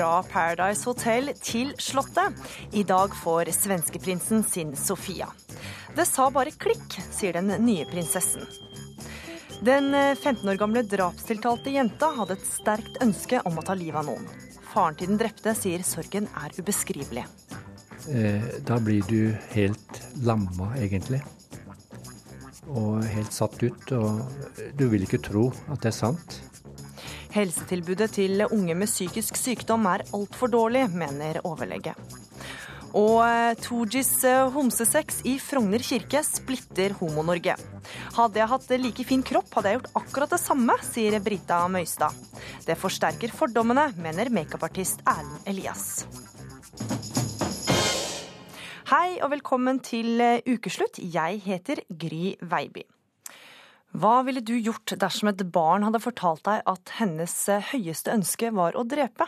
fra Paradise Hotel til Slottet. I dag får svenskeprinsen sin Sofia. Det sa bare klikk, sier den nye prinsessen. Den 15 år gamle drapstiltalte jenta hadde et sterkt ønske om å ta livet av noen. Faren til den drepte sier sorgen er ubeskrivelig. Eh, da blir du helt lamma, egentlig. Og helt satt ut. Og du vil ikke tro at det er sant. Helsetilbudet til unge med psykisk sykdom er altfor dårlig, mener overlege. Og eh, Toojies eh, homsesex i Frogner kirke splitter Homo-Norge. Hadde jeg hatt like fin kropp, hadde jeg gjort akkurat det samme, sier Brita Møystad. Det forsterker fordommene, mener makeupartist Erlend Elias. Hei og velkommen til eh, ukeslutt. Jeg heter Gry Veiby. Hva ville du gjort dersom et barn hadde fortalt deg at hennes eh, høyeste ønske var å drepe?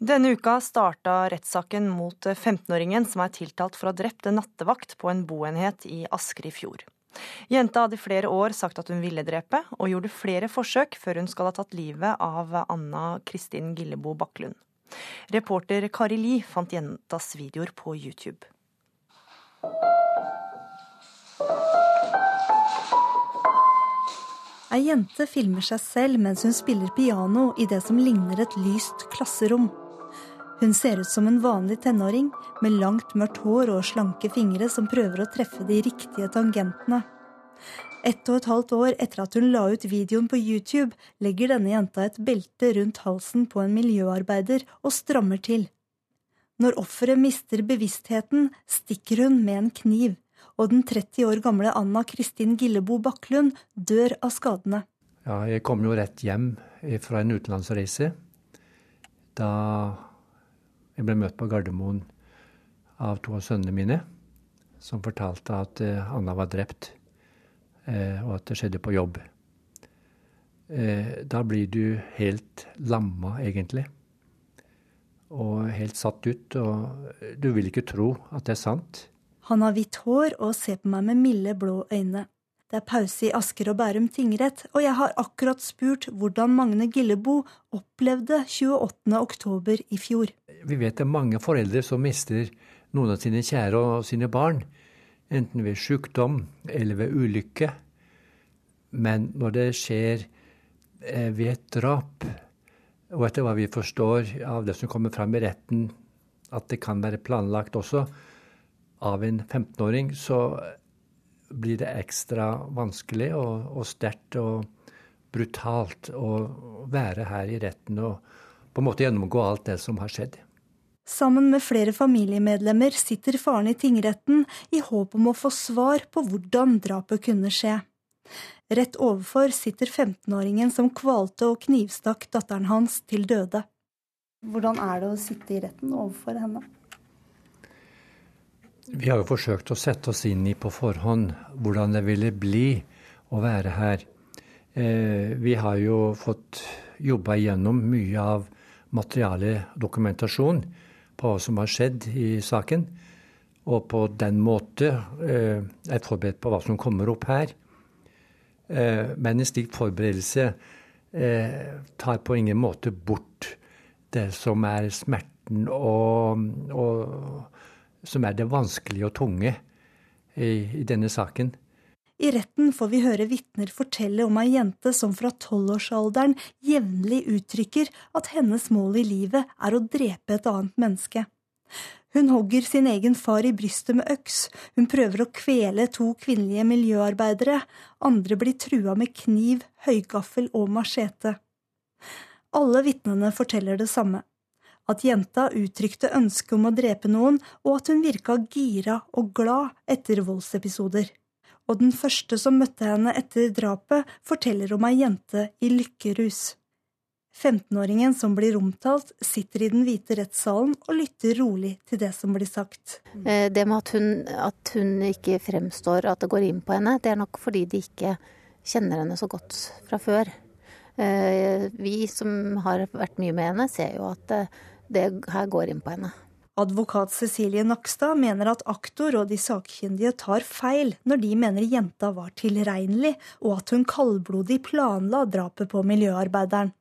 Denne uka starta rettssaken mot 15-åringen som er tiltalt for å ha drept en nattevakt på en boenhet i Asker i fjor. Jenta hadde i flere år sagt at hun ville drepe, og gjorde flere forsøk før hun skal ha tatt livet av Anna Kristin Gillebo Bakklund. Reporter Kari Li fant jentas videoer på YouTube. Ei jente filmer seg selv mens hun spiller piano i det som ligner et lyst klasserom. Hun ser ut som en vanlig tenåring, med langt, mørkt hår og slanke fingre som prøver å treffe de riktige tangentene. Ett og et halvt år etter at hun la ut videoen på YouTube, legger denne jenta et belte rundt halsen på en miljøarbeider og strammer til. Når offeret mister bevisstheten, stikker hun med en kniv og den 30 år gamle Anna Kristin Gillebo Bakklund dør av skadene. Ja, jeg kom jo rett hjem fra en utenlandsreise da jeg ble møtt på Gardermoen av to av sønnene mine, som fortalte at eh, Anna var drept, eh, og at det skjedde på jobb. Eh, da blir du helt lamma, egentlig. Og helt satt ut. Og du vil ikke tro at det er sant. Han har hvitt hår og ser på meg med milde, blå øyne. Det er pause i Asker og Bærum tingrett, og jeg har akkurat spurt hvordan Magne Gillebo opplevde 28. oktober i fjor. Vi vet det er mange foreldre som mister noen av sine kjære og sine barn, enten ved sykdom eller ved ulykke. Men når det skjer eh, ved et drap, og etter hva vi forstår av det som kommer fram i retten, at det kan være planlagt også, av en 15-åring, så blir det ekstra vanskelig og, og sterkt og brutalt å være her i retten og på en måte gjennomgå alt det som har skjedd. Sammen med flere familiemedlemmer sitter faren i tingretten i håp om å få svar på hvordan drapet kunne skje. Rett overfor sitter 15-åringen som kvalte og knivstakk datteren hans til døde. Hvordan er det å sitte i retten overfor henne? Vi har jo forsøkt å sette oss inn i på forhånd hvordan det ville bli å være her. Eh, vi har jo fått jobba igjennom mye av materialet, dokumentasjon på hva som har skjedd i saken. Og på den måte eh, er forberedt på hva som kommer opp her. Eh, men en slik forberedelse tar på ingen måte bort det som er smerten og, og som er det vanskelige og tunge i, i denne saken. I retten får vi høre vitner fortelle om ei jente som fra tolvårsalderen jevnlig uttrykker at hennes mål i livet er å drepe et annet menneske. Hun hogger sin egen far i brystet med øks, hun prøver å kvele to kvinnelige miljøarbeidere, andre blir trua med kniv, høygaffel og machete. Alle vitnene forteller det samme at jenta uttrykte ønske om å drepe noen, og at hun virka gira og glad etter voldsepisoder. Og den første som møtte henne etter drapet, forteller om ei jente i lykkerus. 15-åringen som blir omtalt, sitter i den hvite rettssalen og lytter rolig til det som blir sagt. Eh, det med at hun, at hun ikke fremstår, at det går inn på henne, det er nok fordi de ikke kjenner henne så godt fra før. Eh, vi som har vært mye med henne, ser jo at eh, det her går inn på henne. Advokat Cecilie Nakstad mener at aktor og de sakkyndige tar feil når de mener jenta var tilregnelig, og at hun kaldblodig planla drapet på miljøarbeideren.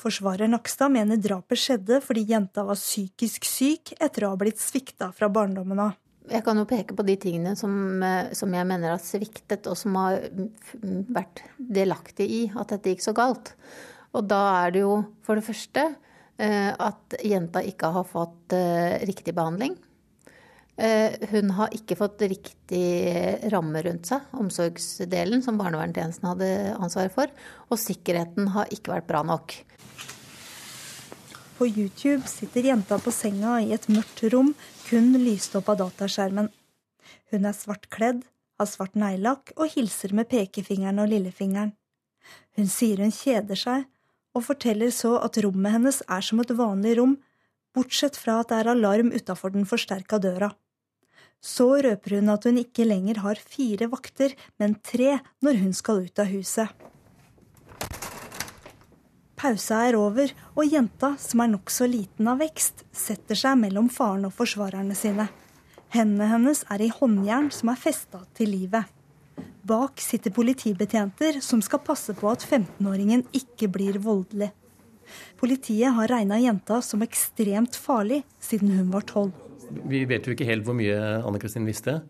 Forsvarer Nakstad mener drapet skjedde fordi jenta var psykisk syk etter å ha blitt svikta fra barndommen av. Jeg kan jo peke på de tingene som, eh, som, jeg mener har sviktet, og som har vært delaktig i at dette gikk så galt. Og da er det jo for det første at jenta ikke har fått eh, riktig behandling. Hun har ikke fått riktig ramme rundt seg, omsorgsdelen som barnevernstjenesten hadde ansvaret for. Og sikkerheten har ikke vært bra nok. På YouTube sitter jenta på senga i et mørkt rom, kun lyst opp av dataskjermen. Hun er svart kledd, har svart neglelakk og hilser med pekefingeren og lillefingeren. Hun sier hun kjeder seg, og forteller så at rommet hennes er som et vanlig rom, bortsett fra at det er alarm utafor den forsterka døra. Så røper hun at hun ikke lenger har fire vakter, men tre når hun skal ut av huset. Pausa er over, og jenta, som er nokså liten av vekst, setter seg mellom faren og forsvarerne sine. Hendene hennes er i håndjern som er festa til livet. Bak sitter politibetjenter som skal passe på at 15-åringen ikke blir voldelig. Politiet har regna jenta som ekstremt farlig siden hun var tolv. Vi vet jo ikke helt hvor mye Anne Kristin visste.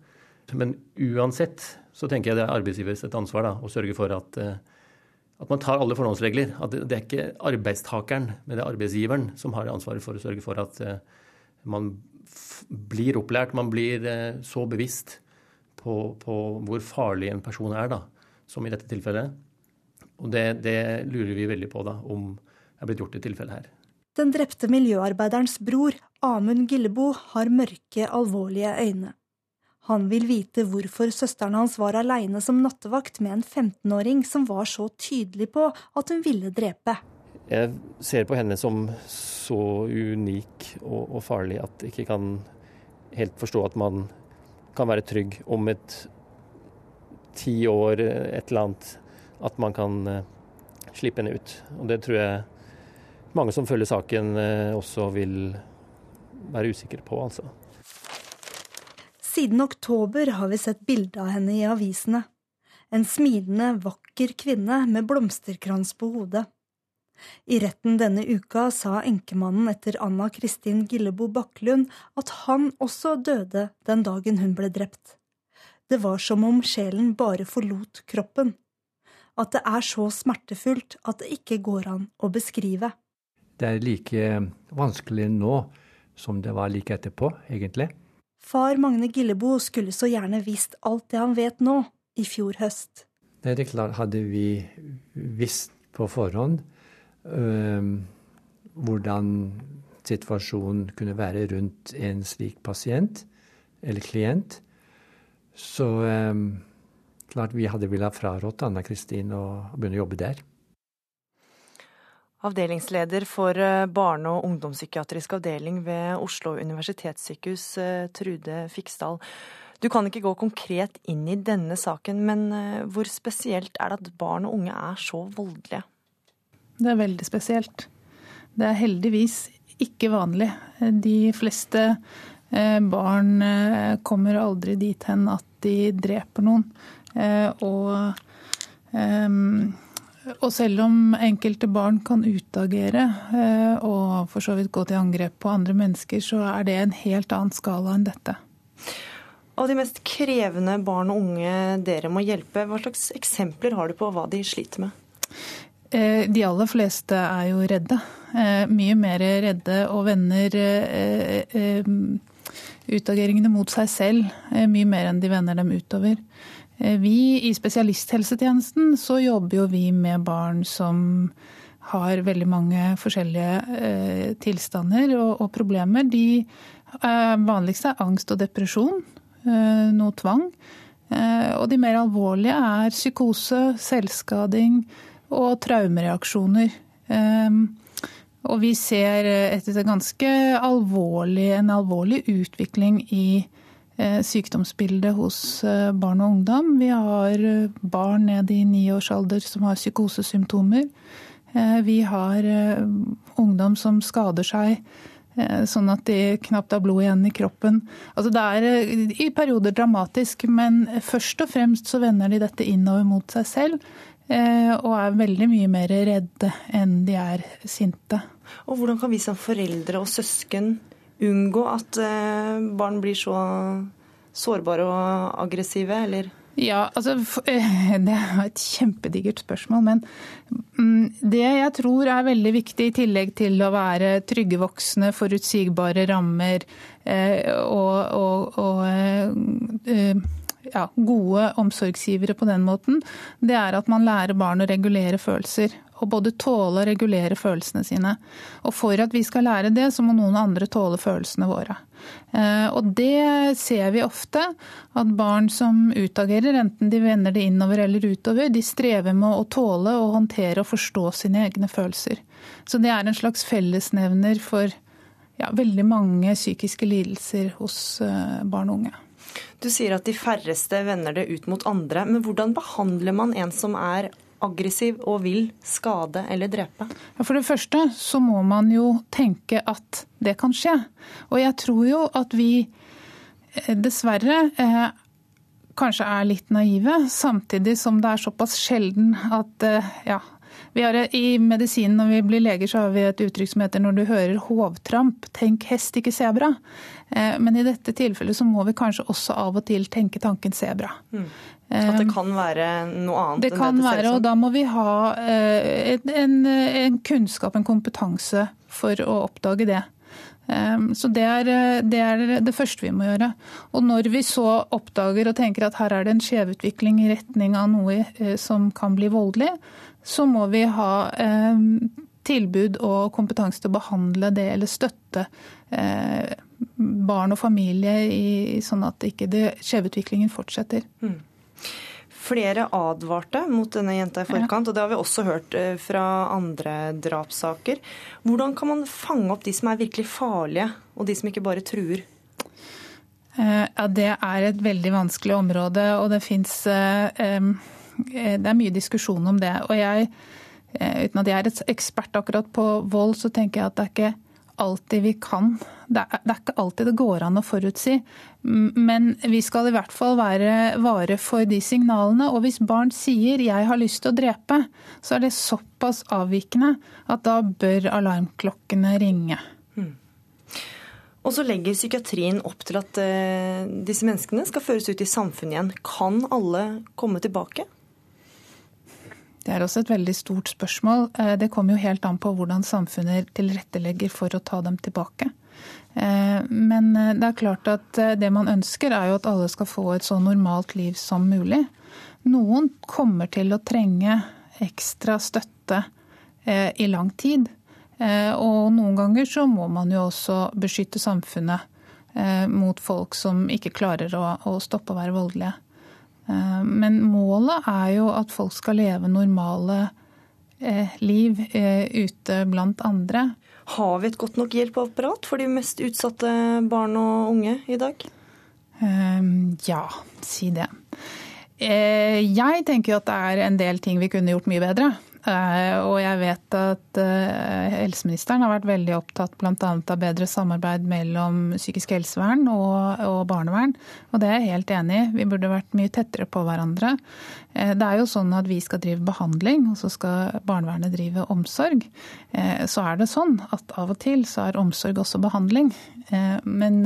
Men uansett så tenker jeg det er arbeidsgivers et ansvar da, å sørge for at uh, at man tar alle forholdsregler. At det, er ikke arbeidstakeren, men det er arbeidsgiveren som har ansvaret for å sørge for at eh, man blir opplært, man blir eh, så bevisst på, på, hvor farlig en person er, da, som i dette tilfellet. Og det, det lurer vi veldig på da, om det er blitt gjort i tilfellet her. Den drepte miljøarbeiderens bror, Amund Gillebo, har mørke, alvorlige øyne. Han vil vite hvorfor søsteren hans var aleine som nattevakt med en 15-åring som var så tydelig på at hun ville drepe. Jeg ser på henne som så unik og, og farlig at jeg ikke kan helt forstå at man kan være trygg om et ti år, et eller annet, at man kan uh, slippe henne ut. Og det tror jeg mange som følger saken uh, også vil være usikre på, altså. Siden oktober har vi sett bilde av henne i avisene. En smidende, vakker kvinne med blomsterkrans på hodet. I retten denne uka sa enkemannen etter Anna Kristin Gillebo Bakklund at han også døde den dagen hun ble drept. Det var som om sjelen bare forlot kroppen. At det er så smertefullt at det ikke går an å beskrive. Det er like vanskelig nå som det var like etterpå, egentlig. Far Magne Gillebo skulle så gjerne visst alt det han vet nå, i fjor høst. Det er klart, hadde vi visst på forhånd hvordan situasjonen kunne være rundt en slik pasient eller klient, så øh, klart vi hadde villet frarådt Anna Kristin å begynne å jobbe der. Avdelingsleder for eh, barne- og ungdomspsykiatrisk avdeling ved Oslo universitetssykehus, eh, Trude Fiksdal. Du kan ikke gå konkret inn i denne saken, men eh, hvor spesielt er det at barn og unge er så voldelige? Det er veldig spesielt. Det er heldigvis ikke vanlig. De fleste barn kommer aldri dit hen at de dreper noen. Og og selv om enkelte barn kan utagere eh, og for så vidt gå til angrep på andre mennesker, så er det en helt annen skala enn dette. Av de mest krevende barn og unge dere må hjelpe, hva slags eksempler har du på hva de sliter med? Eh, de aller fleste er jo redde. Eh, mye mer redde og vender utageringene mot seg selv mye mer enn de vender dem utover. Eh, vi i spesialisthelsetjenesten så jobber jo vi med barn som har veldig mange forskjellige eh, tilstander og, og problemer. De eh, vanligste er angst og depresjon, eh, noe tvang. Eh, og de mer alvorlige er psykose, selvskading og traumereaksjoner. Eh, og vi ser etter ganske alvorlig, en alvorlig utvikling i Eh, sykdomsbildet hos eh, barn og ungdom. Vi har eh, barn ned i niårsalder som har psykosesymptomer. Vi har ungdom som skader seg sånn at de knapt har blod igjen i kroppen. Altså det er i perioder dramatisk, men først og fremst så vender de dette innover mot seg selv. Og er veldig mye mer redde enn de er sinte. Og hvordan kan vi som foreldre og søsken unngå at barn blir så sårbare og aggressive, eller? Ja, altså Det er et kjempedigert spørsmål. Men mm, det jeg tror er veldig viktig, i tillegg til å være trygge voksne, forutsigbare rammer og, og, og ja, gode omsorgsgivere på den måten, det er at man lærer barn å regulere følelser. Og både tåle og regulere følelsene sine. Og for at vi skal lære det, så må noen andre tåle følelsene våre. Eh, og det ser vi ofte, at barn som utagerer, enten de vender det innover eller utover, de strever med å tåle og håndtere og forstå sine egne følelser. Så det er en slags fellesnevner for ja, veldig mange psykiske lidelser hos eh, barn og unge. Du sier at de færreste vender det ut mot andre. Men hvordan behandler man en som er aggressiv og vil skade eller drepe? For det første så må man jo tenke at det kan skje. Og jeg tror jo at vi eh, dessverre eh, kanskje er litt naive, samtidig som det er såpass sjelden at eh, ja, har, I medisinen når vi blir leger, så har vi et uttrykk som heter 'når du hører hovtramp, tenk hest, ikke sebra'. Eh, men i dette tilfellet så må vi kanskje også av og til tenke tanken sebra. Mm. At det kan være noe annet det kan det det være, og da må vi ha eh, en, en kunnskap, en kompetanse, for å oppdage det. Så det er, det er, det første vi må gjøre. Og når vi så oppdager og tenker at her er det en skjevutvikling i retning av noe eh, som kan bli voldelig, så må vi ha eh, tilbud og kompetanse til å behandle det eller støtte eh, barn og familie i, sånn at ikke skjevutviklingen fortsetter. Mm. Flere advarte mot denne jenta i forkant, og det har vi også hørt eh, fra andre drapssaker. Hvordan kan man fange opp de som er virkelig farlige, og de som ikke bare truer? Eh, ja, Det er et veldig vanskelig område, og det fins eh, det er mye diskusjon om det. Og jeg, uten at jeg er et ekspert akkurat på vold, så tenker jeg at det er ikke alltid vi kan. Det er, det er, ikke alltid det går an å forutsi. Men vi skal i hvert fall være vare for de signalene. Og hvis barn sier 'jeg har lyst til å drepe', så er det såpass avvikende at da bør alarmklokkene ringe. Mm. Og så legger psykiatrien opp til at uh, disse menneskene skal føres ut i samfunnet igjen. Kan alle komme tilbake? Det er også et veldig stort spørsmål. Eh, det kommer jo helt an på hvordan samfunnet tilrettelegger for å ta dem tilbake. Eh, men eh, det er klart at det man ønsker, er jo at alle skal få et så normalt liv som mulig. Noen kommer til å trenge ekstra støtte i lang tid. Og noen ganger så må man jo også beskytte samfunnet mot folk som ikke klarer å stoppe å være voldelige. Eh, men målet er jo at folk skal leve normale eh, liv eh, ute blant andre. Har vi et godt nok hjelpeapparat for de mest utsatte barn og unge i dag? Ja, si det. Jeg tenker at det er en del ting vi kunne gjort mye bedre. Eh, og jeg vet at eh, helseministeren har vært veldig opptatt bl.a. av bedre samarbeid mellom psykisk helsevern og, og, barnevern. Og det er jeg helt enig i. Vi burde vært mye tettere på hverandre. Eh, det er jo sånn at vi skal drive behandling, og så skal barnevernet drive omsorg. Så er det sånn at av og til så er omsorg også behandling. Men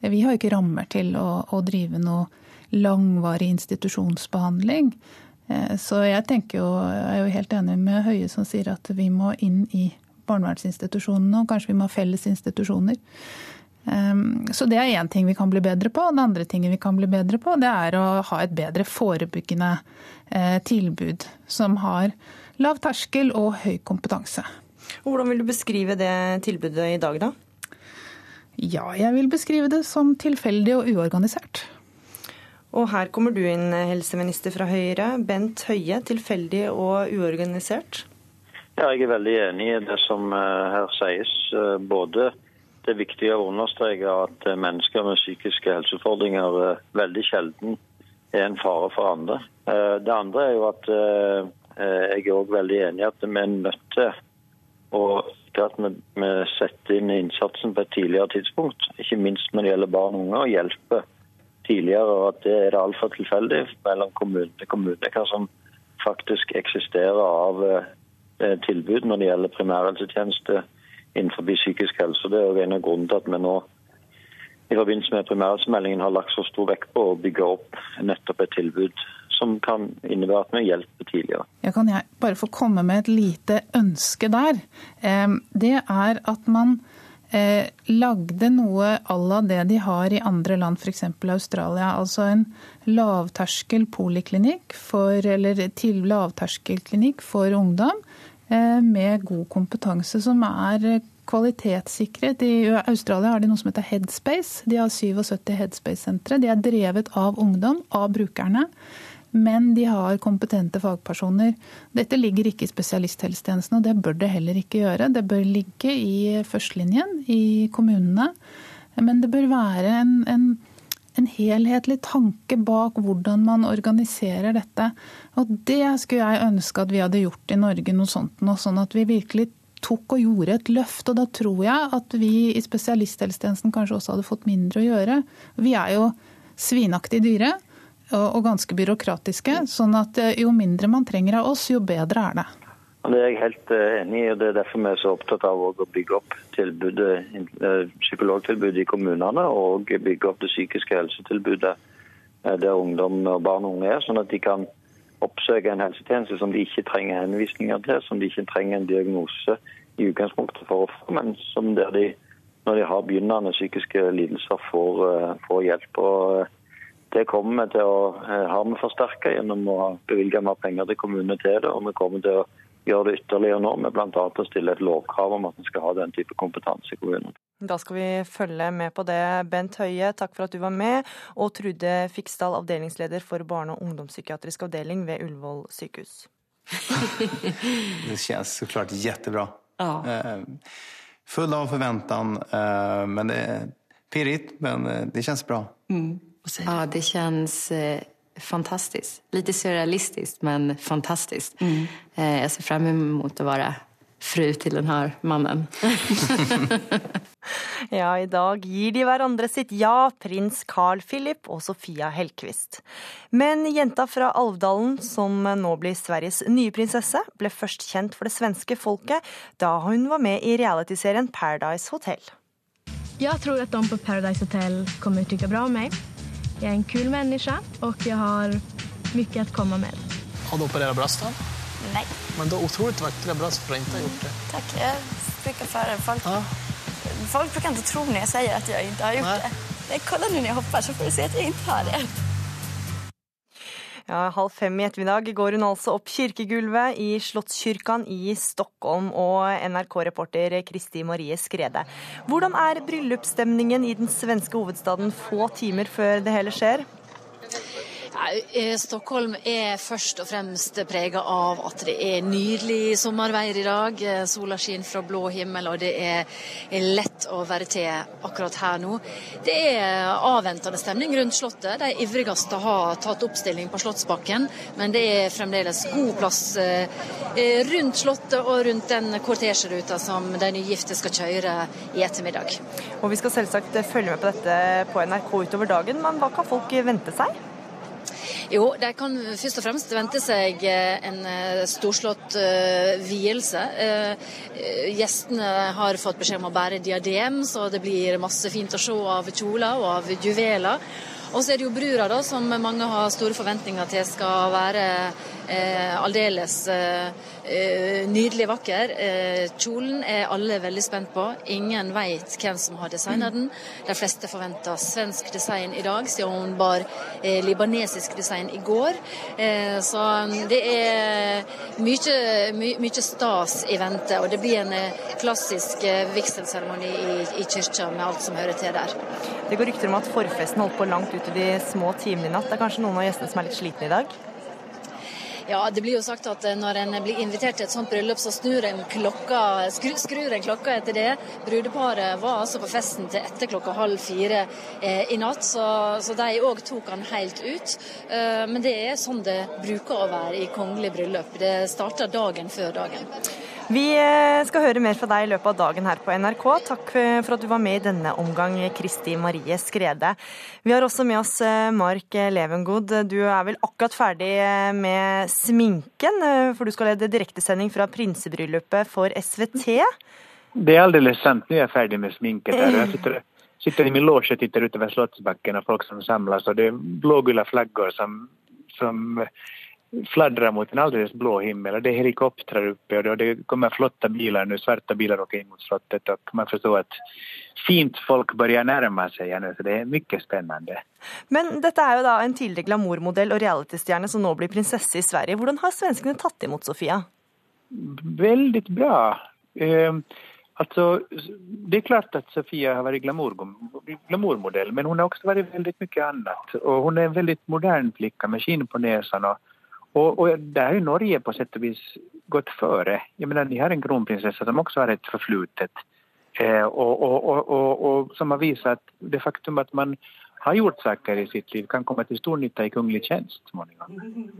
vi har ikke rammer til å, å drive noe langvarig institusjonsbehandling. Eh, så jeg tenker jo, jeg er jo helt enig med Høie som sier at vi må inn i barnevernsinstitusjonene, og kanskje vi må ha felles institusjoner. Ehm, så det er én ting vi kan bli bedre på. Den andre tingen vi kan bli bedre på, det er å ha et bedre forebyggende eh, tilbud som har lav terskel og høy kompetanse. Hvordan vil du beskrive det tilbudet i dag, da? Ja, jeg vil beskrive det som tilfeldig og uorganisert. Og her kommer du inn, helseminister fra Høyre. Bent Høie, tilfeldig og uorganisert? Ja, jeg er veldig enig i det som eh, her sies. Eh, både det er viktig å understreke at eh, mennesker med psykiske helseutfordringer veldig sjelden er en fare for andre. Det andre er jo at jeg er òg veldig enig i at vi er nødt til å at vi setter inn innsatsen på et tidligere tidspunkt. Ikke minst når det gjelder barn og unge, og hjelper tidligere, og at det er det altfor tilfeldig mellom kommune til kommune hva som faktisk eksisterer av tilbud når det gjelder primærhelsetjeneste innenfor psykisk helse. Det er jo en av grunnene til at vi nå i forbindelse med primærhelsemeldingen har lagt så stor vekt på å bygge opp nettopp et tilbud som kan innebære at vi hjelper tidligere. Jeg kan jeg bare få komme med et lite ønske der? Det er at man eh, lagde noe à la det de har i andre land, f.eks. Australia. Altså en lavterskel poliklinikk for, eller til lavterskelklinikk for ungdom eh, med god kompetanse, som er kvalitetssikret. I Australia har de noe som heter Headspace. De har 77 Headspace-sentre. De er drevet av ungdom, av brukerne. Men de har kompetente fagpersoner. Dette ligger ikke i spesialisthelsetjenesten, og det bør det heller ikke gjøre. Det bør ligge i førstelinjen, i kommunene. Men det bør være en, en, en helhetlig tanke bak hvordan man organiserer dette. Og det skulle jeg ønske at vi hadde gjort i Norge, noe sånt, nå, sånn at vi virkelig tok og gjorde et løft. Og da tror jeg at vi i spesialisthelsetjenesten kanskje også hadde fått mindre å gjøre. Vi er jo svinaktig dyre og ganske byråkratiske, sånn at eh, jo mindre man trenger av oss, jo bedre er det. Det er jeg helt eh, enig i. og Det er derfor vi er så opptatt av å bygge opp eh, psykologtilbudet i kommunene og bygge opp det psykiske helsetilbudet der ungdom og barn og unge er, sånn at de kan oppsøke en helsetjeneste som de ikke trenger henvisninger til, som de ikke trenger en diagnose i utgangspunktet for å få, men som der de, når de har begynnende psykiske lidelser, får, får hjelp. Og det kommer vi til å eh, ha med forsterka gjennom å bevilge mer penger til kommunene til det. Og vi kommer til å gjøre det ytterligere nå med bl.a. å stille et lovkrav om at vi skal ha den type kompetanse i kommunen. Da skal vi følge med på det. Bent Høie, takk for at du var med. Og Trude Fiksdal, avdelingsleder for barne- og ungdomspsykiatrisk avdeling ved Ullevål sykehus. det kjennes så klart kjempebra. Ja. Eh, full av forventning, eh, men det er pirrete, men det kjennes bra. Mm. Ja, det känns eh, fantastiskt. Lite surrealistiskt, men fantastiskt. Mm. Eh, jag ser fram emot att vara fru til denne mannen. ja, i dag gir de hverandre sitt ja, prins Carl Philip og Sofia Hellquist. Men jenta fra Alvdalen, som nå blir Sveriges nye prinsesse, ble først kjent for det svenske folket da hun var med i realityserien Paradise Hotel. Jeg tror at de på Paradise Hotel kommer til å tykke bra om meg. Jeg er en kul menneske, og jeg har mye å komme med. Har du operert brösten? Nei. Men du har otroligt vackra bröst for å ikke ha gjort det. Takk, for det. Folk, ja. folk bruker ikke tro når jeg sier at jeg ikke har gjort Nej. det. Kolla nu når jeg hopper, så får du se at jeg ikke har det. Ja, halv fem i ettermiddag går hun altså opp kirkegulvet i Slottskyrkan i Stockholm. Og NRK-reporter Kristi Marie Skrede. Hvordan er bryllupsstemningen i den svenske hovedstaden få timer før det hele skjer? Eh, Stockholm er først og fremst prega av at det er nydelig sommervær i dag. Eh, sola skinner fra blå himmel, og det er lett å være til akkurat her nå. Det er avventende stemning rundt Slottet. De ivrigste har tatt oppstilling på Slottsbakken, men det er fremdeles god plass eh, rundt Slottet og rundt den kortesjeruta som de nygifte skal kjøre i ettermiddag. Og Vi skal selvsagt følge med på dette på NRK utover dagen, men hva kan folk vente seg? Jo, de kan først og fremst vente seg eh, en eh, storslått uh, vielse. Gjestene har fått beskjed om å bære diadem, så det blir masse fint å se av kjoler og av juveler. Og så er det jo brura, da, som mange har store forventninger til skal være eh, aldeles eh, nydelig vakker. Eh, kjolen er alle veldig spent på. Ingen vet hvem som har designet den. De fleste forventer svensk design i dag, siden hun bar eh, libanesisk design i går. Eh, så det er mye, my, mye, stas i vente, og det blir en eh, klassisk vigselseremoni i, i kirka med alt som hører til der. Det går rykter om at forfesten holdt på langt ut i de små timene i natt. Det er kanskje noen av gjestene som er litt slitne i dag? Ja, det blir jo sagt at eh, når en blir invitert til et sånt bryllup, så snur en klokka, skru, skrur en klokka etter det. Brudeparet var altså på festen til etter klokka halv fire eh, i natt, så, så de òg tok han helt ut. Eh, men det er sånn det bruker å være i kongelig bryllup. Det starter dagen før dagen. Vi eh, skal høre mer fra deg i løpet av dagen her på NRK. Takk for at du var med i denne omgang, Kristi Marie Skrede. Vi har også med oss eh, Mark Levengood. Du er vel akkurat ferdig eh, med sminken, for du skal lede direktesending fra prinsebryllupet for SVT? Det er aldeles sant. Nå er jeg ferdig med sminken. Der. Jeg sitter, sitter i min losje og titter utover Slottsbakken og folk som samles, og det er blågule flagger som, som fladdrar mot en alldeles blå himmel och det är helikoptrar uppe och det kommer flotta bilar nu, svarta bilar åker in mot slottet och man förstår att fint folk börjar närma seg nu, så det er mye spennende. Men dette er jo da en tidigare glamourmodell og realitystjerne som nå blir prinsesse i Sverige. Hvordan har svenskene tatt imot Sofia? Veldig bra. Eh, altså, det er klart at Sofia har glamour, glamourmodell, men hun har også vært veldig mye annet. Og hun er en veldig modern flicka med skinn på nesen. og og, og der har Norge på sett og vis gått føre. Jeg mener, De har en kronprinsesse som også har et forflutet. Eh, og, og, og, som har vist at det faktum at man har gjort saker i sitt liv, kan komme til stor nytte i kongelig tjenest.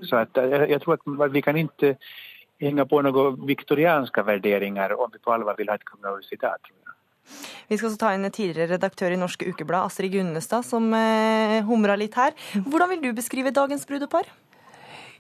Så at, jeg, jeg tror at vi kan ikke henge på noen viktorianske vurderinger om vi på alvor vil ha et kongelig dag. tror jeg. Vi skal ta inn tidligere redaktør i Norske Ukeblad, Astrid Gunnestad, som eh, humra litt her. Hvordan vil du beskrive dagens brudepar?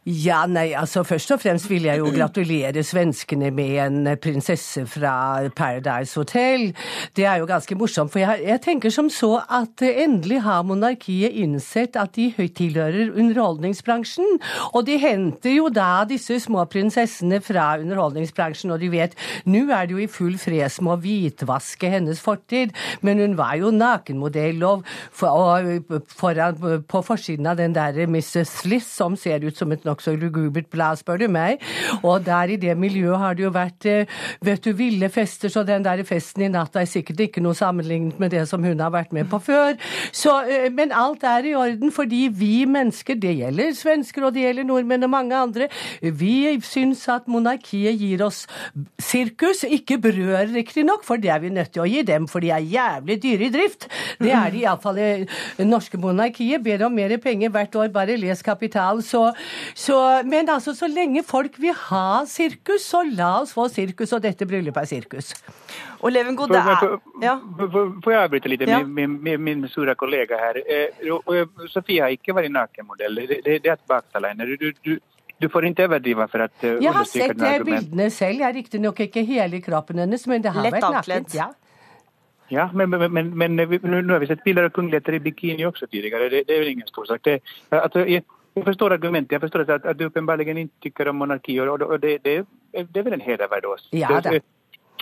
Ja, nei, altså Først og fremst vil jeg jo gratulere svenskene med en prinsesse fra Paradise Hotel. Det er jo ganske morsomt, for jeg, jeg tenker som så at endelig har monarkiet innsett at de tilhører underholdningsbransjen. Og de henter jo da disse små prinsessene fra underholdningsbransjen, og de vet nå er det jo i full fres med å hvitvaske hennes fortid, men hun var jo nakenmodell og, og foran, på forsiden av den der Mrs. Sliss, som ser ut som et nokså lugubert blad, spør du meg. Og der i det miljøet har det jo vært eh, vet du, ville fester, så den der festen i natt er sikkert ikke noe sammenlignet med det som hun har vært med på før. Så, eh, men alt er i orden, fordi vi mennesker, det gjelder svensker og det gjelder nordmenn og mange andre, vi syns at monarkiet gir oss sirkus, ikke brød riktignok, for det er vi nødt til å gi dem, for de er jævlig dyre i drift. Det er de iallfall i norske monarkiet. Ber om mer penger hvert år, bare les Kapital. Så, så, men altså, så lenge folk vil ha sirkus, så la oss få sirkus, og dette bryllupet er sirkus. Og Leven det er ja. Får jeg avbryte litt ja. min, min, min store kollega her? Eh, Sofie har ikke vært nakenmodell. Det, det, det er et baktalende. Du, du, du får ikke overdrive for at uh, Jeg har sett bildene selv. Jeg er riktignok ikke hele kroppen hennes, men det har Lett vært naken. Ja. Ja, men, men, men, men, nå har vi sett bilder av kongeligheter i bikini også tidligere. Det, det er jo ingen stor sak. Det, altså, jeg, forstår argumentet. Jeg forstår at, at du åpenbarligen ikke tykker om monarki, og, og det, det, det, er vel en hederverd oss. Ja, det.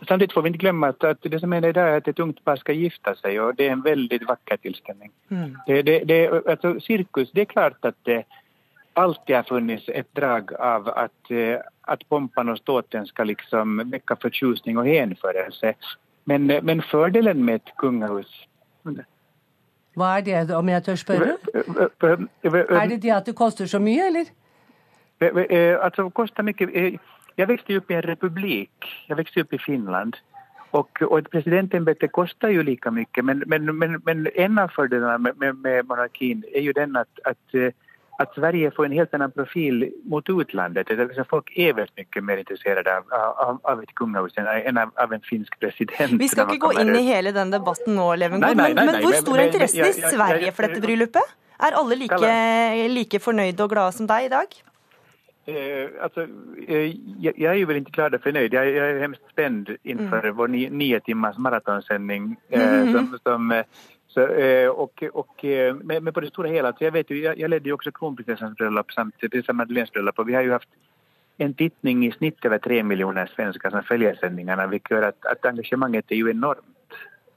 Får vi ikke glemme at, at det som er det er at et ungt par skal gifte seg, og det er en veldig vakker tilstelning. Mm. Det, altså, sirkus, det er klart at det alltid har funnits et drag av at, at pompen og ståten skal liksom vekke fortjusning og henførelse. Men, men fordelen med et kongehus hva er det, om jeg tør spørre? Er det det at det koster så mye, eller? Altså, det koster mye. Jeg vokste opp i en republikk. Jeg vokste opp i Finland. Og, og et presidentembete koster jo like mye. Men, men, men, men en av fordelene med, med, monarkien er jo den at, at at Sverige får en helt annen profil mot utlandet. Folk er veldig mye mer intresserade av, av, av et kungahus enn av, av, en finsk president. Vi skal ikke gå inn i hele den debatten nå, Levengood, men, men, hvor stor er interessen i Sverige for dette bryllupet? Er alle like, like fornøyde og glade som deg i dag? Eh, alltså, eh, jag, jag, är ju väl inte glad och förnöjd. Jag, jag är hemskt spänd inför mm. vår nio, nio timmars maratonsändning eh, mm. som, som så, eh, och, och, eh, men på det stora hela, så jag vet ju, jag, jag ledde ju också kronprinsessans bröllop samt prinsessan Madeleines bröllop och vi har ju haft en tittning i snitt över tre miljoner svenskar som följer sändningarna vilket gör att, att engagemanget är ju enormt.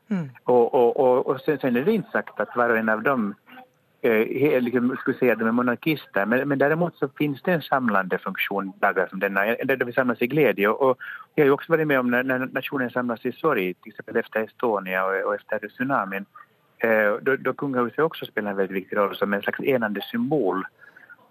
Mm. Och, och, och, och sen, sen, är det inte sagt att var och en av dem eh, liksom, skulle säga att de är monarkister men, men däremot så finns det en samlande funktion dagar som denna där vi samlas i glädje och, och jag har ju också varit med om när, när nationen samlas i sorg till exempel efter Estonia och, och efter tsunamin då, då kungahuset också spelar en väldigt viktig roll som en slags enande symbol.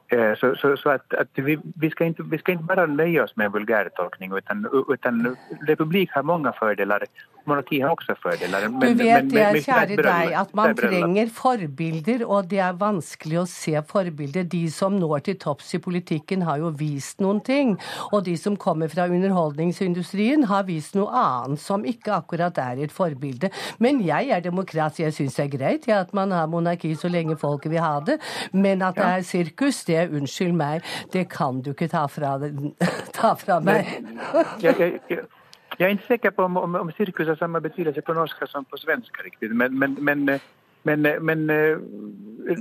Eh, så, så, så att, att, vi, vi, ska inte, vi ska inte bara nöja oss med vulgärtolkning utan, utan republik har många fördelar. Monarki har også fordeler. Men, du vet det, kjære deg, at man trenger forbilder, og det er vanskelig å se forbilder. De som når til topps i politikken, har jo vist noen ting. Og de som kommer fra underholdningsindustrien, har vist noe annet som ikke akkurat er et forbilde. Men jeg er demokrat, så jeg syns det er greit ja, at man har monarki så lenge folket vil ha det. Men at det er sirkus, det er unnskyld meg, det kan du ikke ta fra, ta fra meg. jeg, jeg, er ikke sikker på om, om, om sirkus har samme betydelse på norsk som på svensk. Men, men, men men, men eh,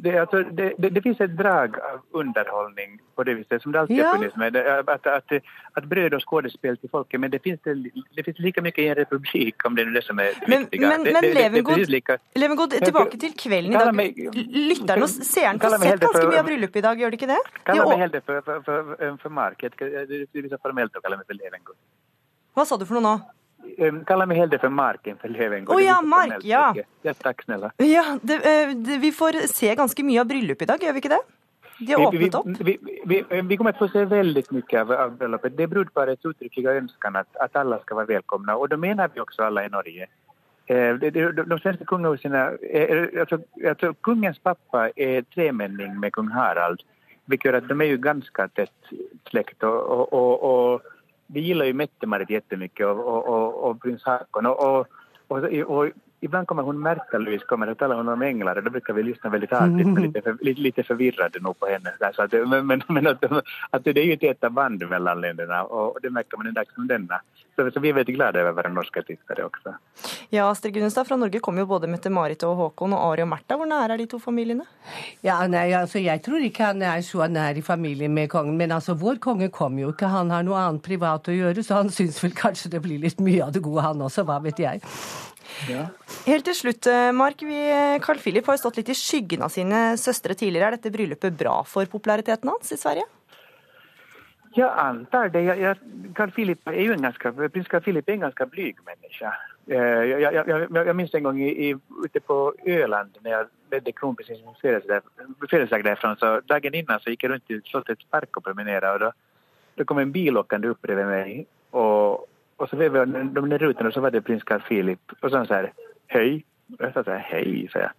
det, altså, det, det, det, finnes et drag av underholdning på det viset, som det alltid har funnits med. At, at, at brød og skuespill til folket, men det finnes, det, finnes like mye i en republikk, om det er det som er men, viktig. Men, men Levengod, tilbake til kvelden i dag. Lytteren og seeren får sett ganske mye av bryllupet i dag, gjør de ikke det? Kall meg heller for, for, for, for. Det er formelt å kalle meg for Levengod. Hva sa du for noe nå? Kalla meg heller for Marken for Levengård. Å oh, ja, Mark, ja. ja. Takk, snille. Ja, det, det, vi får se ganske mye av bryllupet i dag, gjør vi ikke det? De har åpnet opp. Vi, vi, vi, vi kommer til å se veldig mye av, av bryllupet. Det er brudeparets uttrykkelige ønske at, at, alle skal være velkomne. Og det mener vi også alle i Norge. Eh, de, de, de svenska kungahusena, eh, alltså, alltså, kungens pappa er tremenning med kung Harald, hvilket gjør at de er jo ganske tett slekt. og, og, og vi gillar ju Mette-Marit jättemycket och, och, och, och prins Haakon. Och, och, och, och, ibland kommer hon Märta-Louise kommer och talar hon om änglar och då brukar vi lyssna väldigt artigt och lite, för, lite, lite förvirrade nog på henne. Där, så att, men men, men att, att det är ju ett täta band mellan länderna och det märker man en dag som denna. Så, så vi er veldig glada över å være norske tittare også. Ja, Astrid Gunnestad, fra Norge kommer jo både Mette-Marit og Håkon og Ari og Märtha. Hvor nære er de to familiene? Ja, nei, altså Jeg tror ikke han er så nær i familien med kongen. Men altså, vår konge kommer jo ikke. Han har noe annet privat å gjøre, så han syns vel kanskje det blir litt mye av det gode, han også. Hva vet jeg. Ja. Helt til slutt, eh, Mark. Vi, Carl Philip har jo stått litt i skyggen av sine søstre tidligere. Er dette bryllupet bra for populariteten hans i Sverige? Jag antar det. Jeg, jeg, Carl Philip er jo en ganske, prins Carl Philip er en ganske blyg menneske. Jeg, jeg, jeg, jag minns en gang i, i, ute på Øland når jeg ledde kronprinsessans födelsedag derfra. Så dagen innan så gikk jeg rundt i Slottets park og promenerte. da då kom en bil upp bredvid meg. Och, och så vevade de där rutorna så var det prins Carl Philip. Och så han så här, hej. Och jag sa så här, hej, sa jag.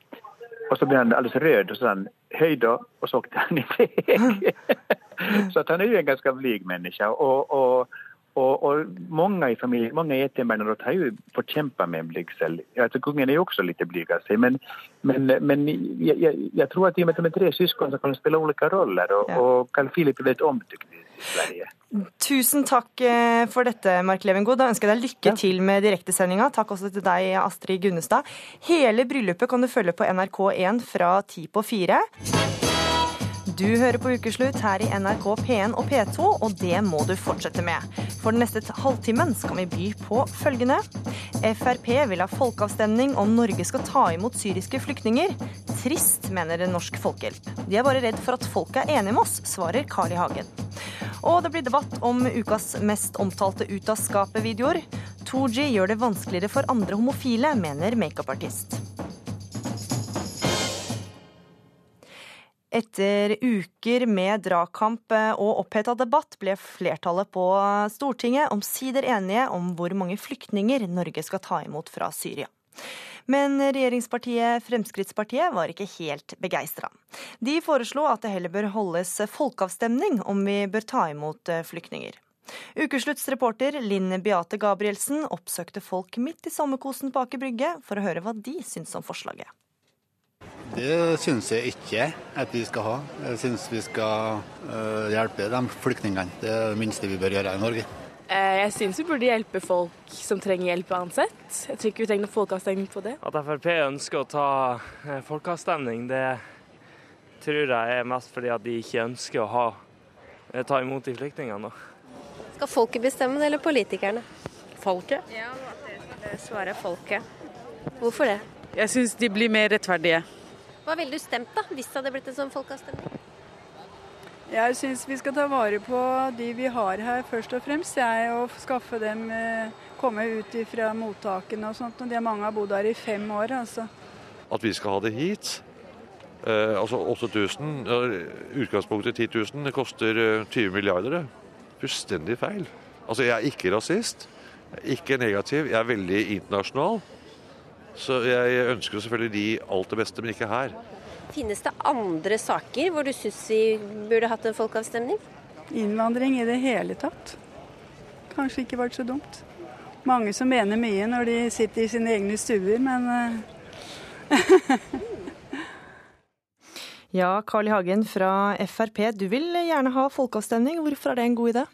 Och så blev han alldeles röd och så sa han, hej då. Och så åkte han iväg. Så att han är ju en ganska blyg människa. Och, och, och, og, mange i familien, mange Etembernarådet har jo kämpa med en blygsel. Altså, kungen er jo også litt blyg av seg, Men, men, men jeg, jeg, jeg, tror at i og med at de er tre syskon så kan de spille ulike roller. Og, ja. og Carl Philip er väldigt omtykt i Sverige. Tusen takk eh, for dette, Mark Levengod. Da ønsker jeg deg lykke ja. til med direktesendinga. Takk også til deg, Astrid Gunnestad. Hele bryllupet kan du følge på NRK1 fra ti på fire. Du hører på Ukeslutt her i NRK P1 og P2, og det må du fortsette med. For den neste halvtimen skal vi by på følgende. Frp vil ha folkeavstemning om Norge skal ta imot syriske flyktninger. Trist, mener Norsk Folkehjelp. De er bare redd for at folk er enige med oss, svarer Carl I. Hagen. Og det blir debatt om ukas mest omtalte Ut av skapet-videoer. 2G gjør det vanskeligere for andre homofile, mener makeupartist. Etter uker med dragkamp eh, og oppheta debatt ble flertallet på Stortinget omsider enige om hvor mange flyktninger Norge skal ta imot fra Syria. Men regjeringspartiet Fremskrittspartiet var ikke helt begeistra. De foreslo at det heller bør holdes folkeavstemning om vi bør ta imot eh, flyktninger. Ukeslutts reporter Linn Beate Gabrielsen oppsøkte folk midt i sommerkosen på Aker Brygge for å høre hva de syns om forslaget. Det syns jeg ikke at vi skal ha. Jeg syns vi skal uh, hjelpe de flyktningene. Det er det minste vi bør gjøre i Norge. Eh, jeg syns vi burde hjelpe folk som trenger hjelp uansett. Jeg tror ikke vi trenger noen folkeavstemning på det. At Frp ønsker å ta eh, folkeavstemning, det tror jeg er mest fordi at de ikke ønsker å ha, ta imot de flyktningene. Skal folket bestemme det, eller politikerne? Folket. Ja, det svarer folket. Hvorfor det? Jeg syns de blir mer rettferdige. Hva ville du stemt da, hvis det hadde blitt en sånn folkeavstemning? Jeg syns vi skal ta vare på de vi har her, først og fremst. Jeg, og skaffe dem eh, komme ut fra mottakene og sånt. og de Mange har bodd her i fem år. altså. At vi skal ha det hit. Eh, altså 8000, utgangspunktet 10 000, det koster 20 milliarder. milliarder. Fullstendig feil. Altså Jeg er ikke rasist. Ikke negativ. Jeg er veldig internasjonal. Så jeg ønsker selvfølgelig de alt det beste, men ikke her. Finnes det andre saker hvor du syns vi burde hatt en folkeavstemning? Innvandring i det hele tatt. Kanskje ikke vært så dumt. Mange som mener mye når de sitter i sine egne stuer, men eh, Ja, Carl I. Hagen fra Frp, du vil gjerne ha folkeavstemning. Hvorfor er det en god idé?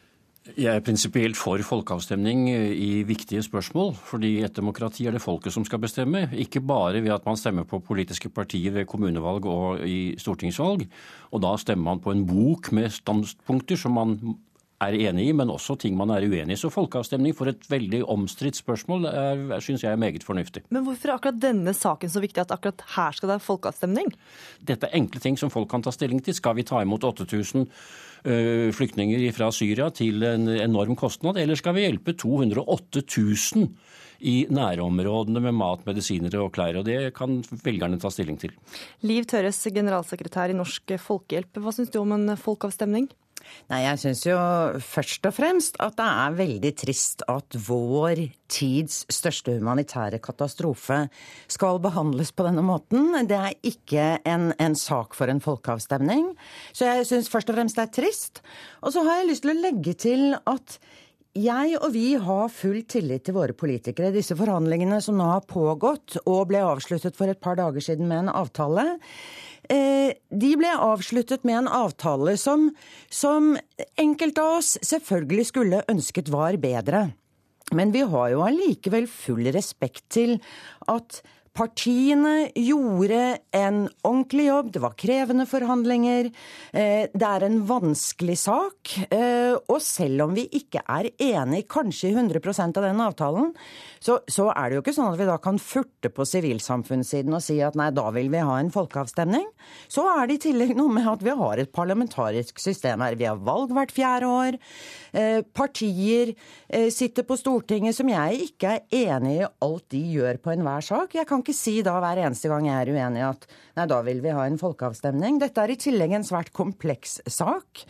Jeg er prinsipielt for folkeavstemning i viktige spørsmål. fordi et demokrati er det folket som skal bestemme. Ikke bare ved at man stemmer på politiske partier ved kommunevalg og i stortingsvalg. Og da stemmer man på en bok med standpunkter som man er enig i, men også ting man er uenig i. Så folkeavstemning for et veldig omstridt spørsmål syns jeg er meget fornuftig. Men hvorfor er akkurat denne saken så viktig at akkurat her skal det være folkeavstemning? Dette er enkle ting som folk kan ta stilling til. Skal vi ta imot 8000 Eh, flyktninger fra Syria til en enorm kostnad, eller skal vi hjelpe 208 000 i nærområdene med mat, medisiner og klær? og Det kan velgerne ta stilling til. Liv Tørres, generalsekretær i Norsk Folkehjelp. Hva syns du om en folkeavstemning? Nei, jeg syns jo først og fremst at det er veldig trist at vår tids største humanitære katastrofe skal behandles på denne måten. Det er ikke en, en sak for en folkeavstemning. Så jeg syns først og fremst det er trist. Og så har jeg lyst til å legge til at jeg og vi har full tillit til våre politikere. Disse forhandlingene som nå har pågått og ble avsluttet for et par dager siden med en avtale, de ble avsluttet med en avtale som, som enkelte av oss selvfølgelig skulle ønsket var bedre. Men vi har jo allikevel full respekt til at Partiene gjorde en ordentlig jobb, det var krevende forhandlinger. Eh, det er en vanskelig sak. Eh, og selv om vi ikke er enig kanskje i 100% av den avtalen, så, er det jo ikke sånn at vi da kan furte på sivilsamfunnssiden og si at nei, da vil vi ha en folkeavstemning. Så er det i tillegg noe med at vi har et parlamentarisk system her. Vi har valg hvert fjerde år. Eh, partier sitter på Stortinget som jeg ikke er enig i alt de gjør på enhver sak. Jeg kan ikke si da hver eneste gang jeg er uenig at nei, da vil vi ha en folkeavstemning. Dette er i tillegg en svært kompleks sak.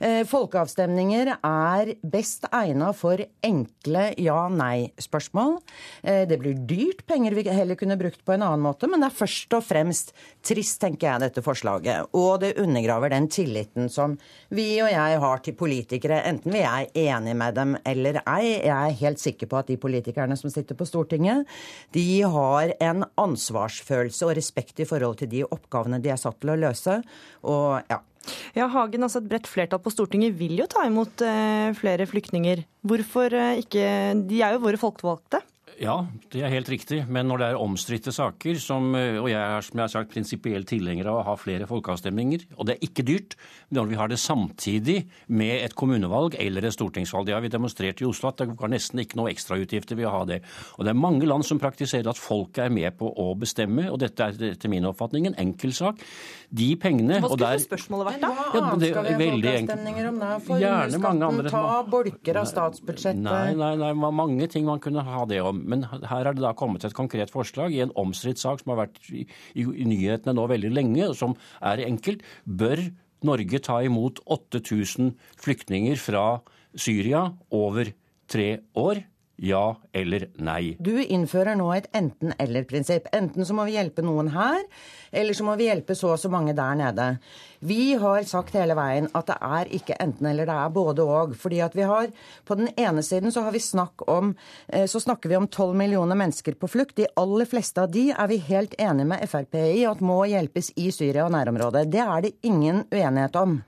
Eh, folkeavstemninger er best egna for enkle ja-nei-spørsmål. Eh, det blir dyrt, penger vi heller kunne brukt på en annen måte, men det er først og fremst trist, tenker jeg, dette forslaget. Og det undergraver den tilliten som vi og jeg har til politikere, enten vi er enige med dem eller ei. Jeg er helt sikker på at de politikerne som sitter på Stortinget, de har en ansvarsfølelse og respekt i forhold til de oppgavene de er satt til å løse. Og ja. Ja, Hagen, altså Et bredt flertall på Stortinget vil jo ta imot eh, flere flyktninger. Hvorfor eh, ikke De er jo våre folkevalgte. Ja, det er helt riktig. Men når det er omstridte saker, som, eh, og jeg er som jeg har sagt, prinsipiell tilhenger av å ha flere folkeavstemninger, og det er ikke dyrt når vi har det samtidig med et kommunevalg eller et stortingsvalg. Det har vi demonstrert i Oslo at det var nesten ikke noe ekstrautgifter ved å ha det. Og det er mange land som praktiserer at folket er med på å bestemme, og dette er etter min oppfatning en enkel sak. De pengene Hva skulle der, spørsmålet vært da? Hva ja, annet skal vi ha folkeavstemninger om da? Formuesskatten, ta bolker av statsbudsjettet? Nei, nei, nei, mange ting man kunne ha det om. Men her er det da kommet et konkret forslag i en omstridt sak som har vært i, i, i nyhetene nå veldig lenge, og som er enkelt. Bør Norge ta imot 8000 flyktninger fra Syria over tre år? Ja eller nei? Du innfører nå et enten-eller-prinsipp. Enten så må vi hjelpe noen her, eller så må vi hjelpe så og så mange der nede. Vi har sagt hele veien at det er ikke enten-eller, det er både og. Fordi at vi har På den ene siden så har vi snakk om eh, så snakker vi om 12 millioner mennesker på flukt. De aller fleste av de er vi helt enige med Frp i at må hjelpes i Syria og nærområdet. Det er det ingen uenighet om.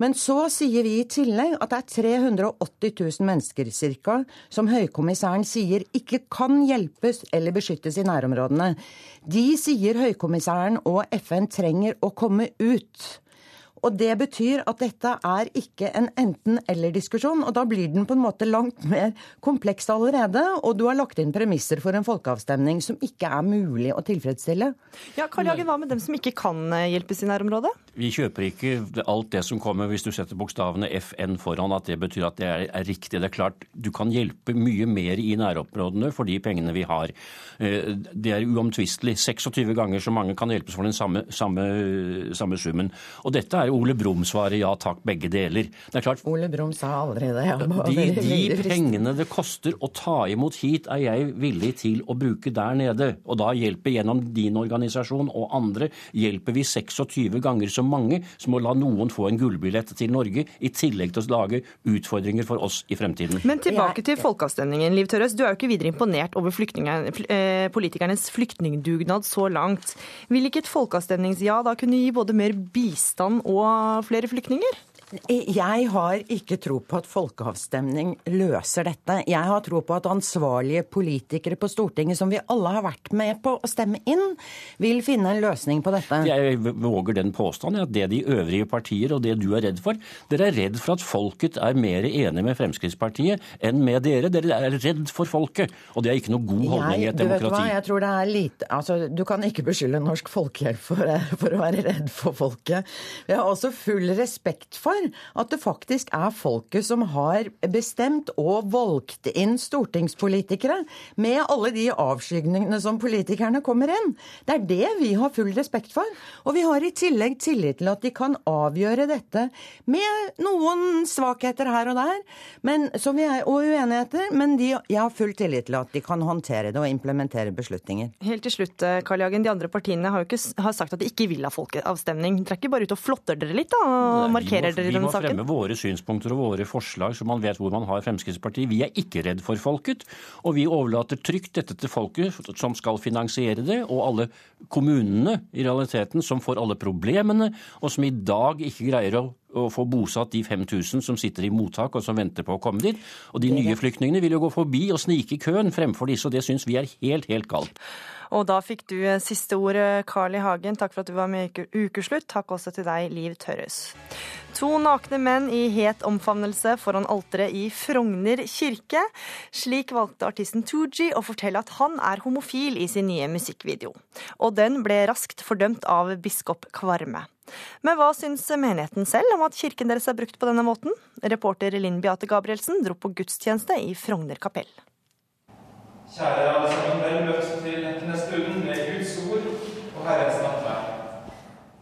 Men så sier vi i tillegg at det er 380 000 mennesker ca. som høykommissæren sier ikke kan hjelpes eller beskyttes i nærområdene. De sier høykommissæren og FN trenger å komme ut. Og det betyr at dette er ikke en enten-eller-diskusjon, og da blir den på en måte langt mer kompleks allerede. Og du har lagt inn premisser for en folkeavstemning som ikke er mulig å tilfredsstille. Ja, Karl Jagen, Hva med dem som ikke kan eh, hjelpes i nærområdet? Vi kjøper ikke alt det som kommer hvis du setter bokstavene FN foran, at det betyr at det er, er riktig. Det er klart, du kan hjelpe mye mer i nærområdene for de pengene vi har. Eh, det er uomtvistelig. 26 ganger så mange kan hjelpes for den samme, samme, samme summen. Og dette er jo Ole Brumm svaret ja takk, begge deler. Det er klart, Ole Brumm sa aldri det. de, de pengene det koster å ta imot hit, er jeg villig til å bruke der nede. Og da hjelper gjennom din organisasjon og andre hjelper vi 26 ganger så mange som å la noen få en gullbillett til Norge, i tillegg til å lage utfordringer for oss i fremtiden. Men tilbake til folkeavstemningen. Liv Tørres, du er jo ikke videre imponert over eh, politikernes flyktningdugnad så langt. Vil ikke et folkeavstemningsja da kunne gi både mer bistand og flere flyktninger? Jeg har ikke tro på at folkeavstemning løser dette. Jeg har tro på at ansvarlige politikere på Stortinget, som vi alle har vært med på å stemme inn, vil finne en løsning på dette. Jeg våger den påstanden at det de øvrige partier og det du er redd for Dere er redd for at folket er mer enig med Fremskrittspartiet enn med dere. Dere er redd for folket, og det er ikke noe god holdning i et demokrati. Vet du hva? Jeg tror det er lite Altså, du kan ikke beskylde Norsk Folkehjelp for, for å være redd for folket. Jeg har også full respekt for at det faktisk er folket som har bestemt og valgt inn stortingspolitikere, med alle de avskygningene som politikerne kommer inn. Det er det vi har full respekt for. Og vi har i tillegg tillit til at de kan avgjøre dette med noen svakheter her og der, men, er, og uenigheter, men de, jeg har full tillit til at de kan håndtere det og implementere beslutninger. Helt til slutt, eh, Karl Jagen. De andre partiene har jo ikke har sagt at de ikke vil ha folkeavstemning. Dere er ikke bare ute og flotter dere litt da, og markerer dere i denne saken? fremme våre synspunkter og våre forslag, så man vet hvor man har Fremskrittspartiet. Vi er ikke redd for folket, og vi overlater trygt dette til folket som skal finansiere det, og alle kommunene i realiteten som får alle problemene, og som i dag ikke greier å å få bosatt de 5000 som sitter i mottak og som venter på å komme dit. Og de nye flyktningene vil jo gå forbi og snike i køen fremfor disse, og det syns vi er helt, helt galt. Og da fikk du eh, siste ord, Carl I. Hagen. Takk for at du var med i Ukeslutt. Takk også til deg, Liv Tørres. To nakne menn i het omfavnelse foran alteret i Frogner kirke. Slik valgte artisten Tooji å fortelle at han er homofil i sin nye musikkvideo. Og den ble raskt fordømt av biskop Kvarme. Men hva syns menigheten selv om at kirken deres er brukt på denne måten? Reporter Linn Beate Gabrielsen dro på gudstjeneste i Frogner kapell. Kjære alle sammen, vel møtt til, neste stunden med Guds ord og Herrens nattverd.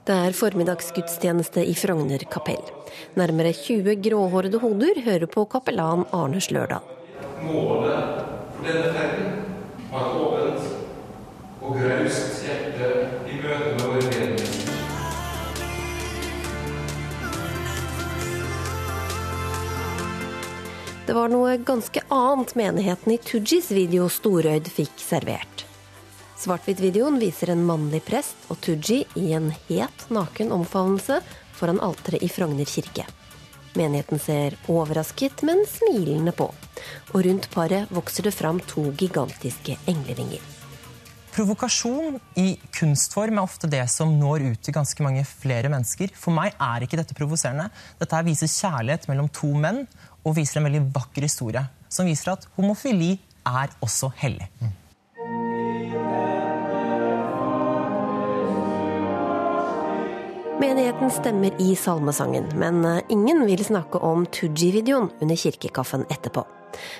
Det er formiddagsgudstjeneste i Frogner kapell. Nærmere 20 gråhårede hoder hører på kapellan Arne Slørdal. Målet for denne ferden var et åpent og graust hjerte Det var noe ganske annet menigheten i Tujis video Storøyd fikk servert. Svart-hvitt-videoen viser en mannlig prest og Tooji i en het naken omfavnelse foran alteret i Frogner kirke. Menigheten ser overrasket, men smilende på. Og rundt paret vokser det fram to gigantiske englevinger. Provokasjon i kunstform er ofte det som når ut til ganske mange flere mennesker. For meg er ikke dette provoserende. Dette viser kjærlighet mellom to menn og viser en veldig vakker historie som viser at homofili er også hellig. Mm. Menigheten stemmer i salmesangen, men eh, ingen vil snakke om Tooji-videoen under kirkekaffen etterpå.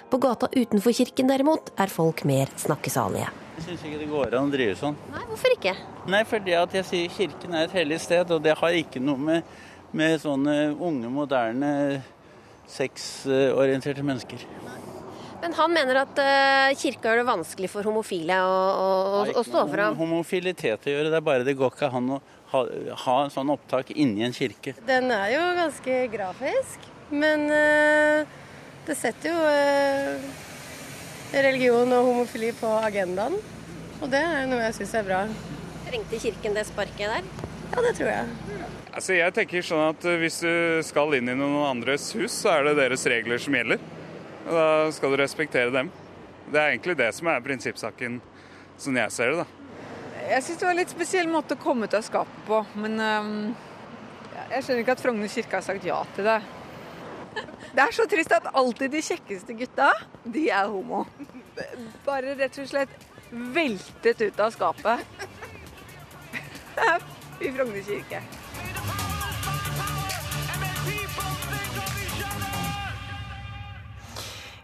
På gata utenfor kirken derimot er folk mer snakkesalige. Jeg syns ikke det går an å drive sånn. Nei, Hvorfor ikke? Nei, fordi at jeg sier kirken er et hellig sted, og det har ikke noe med, med sånne unge, moderne sexorienterte mennesker. Men han mener at uh, kirka gjør det vanskelig for homofile å, å, å stå fram? homofilitet å gjøre, det er bare det går ikke an å ha, ha en sånn opptak inni en kirke. Den er jo ganske grafisk, men uh, det setter jo uh, religion og homofili på agendaen. Og det er noe jeg syns er bra. Trengte kirken det sparket der? Ja, det tror jeg. Altså jeg tenker sånn at eh, Hvis du skal inn i noen andres hus, så er det deres regler som gjelder. Og da skal du respektere dem. Det er egentlig det som er prinsippsaken, sånn jeg ser det. da. Jeg syns det var en litt spesiell måte å komme ut av skapet på. Men um, jeg skjønner ikke at Frogner kirke har sagt ja til det. Det er så trist at alltid de kjekkeste gutta, de er homo. Bare rett og slett veltet ut av skapet. I Frogner kirke.